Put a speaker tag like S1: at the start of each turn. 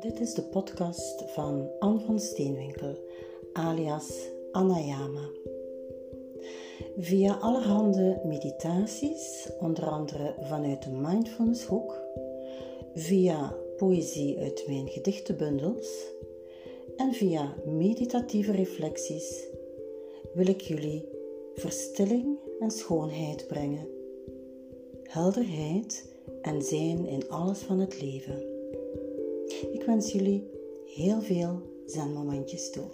S1: Dit is de podcast van Anne van Steenwinkel, alias Anayama. Via allerhande meditaties, onder andere vanuit de mindfulnesshoek, via poëzie uit mijn gedichtenbundels en via meditatieve reflecties wil ik jullie verstilling en schoonheid brengen, helderheid en zijn in alles van het leven wens jullie heel veel zenmomentjes toe.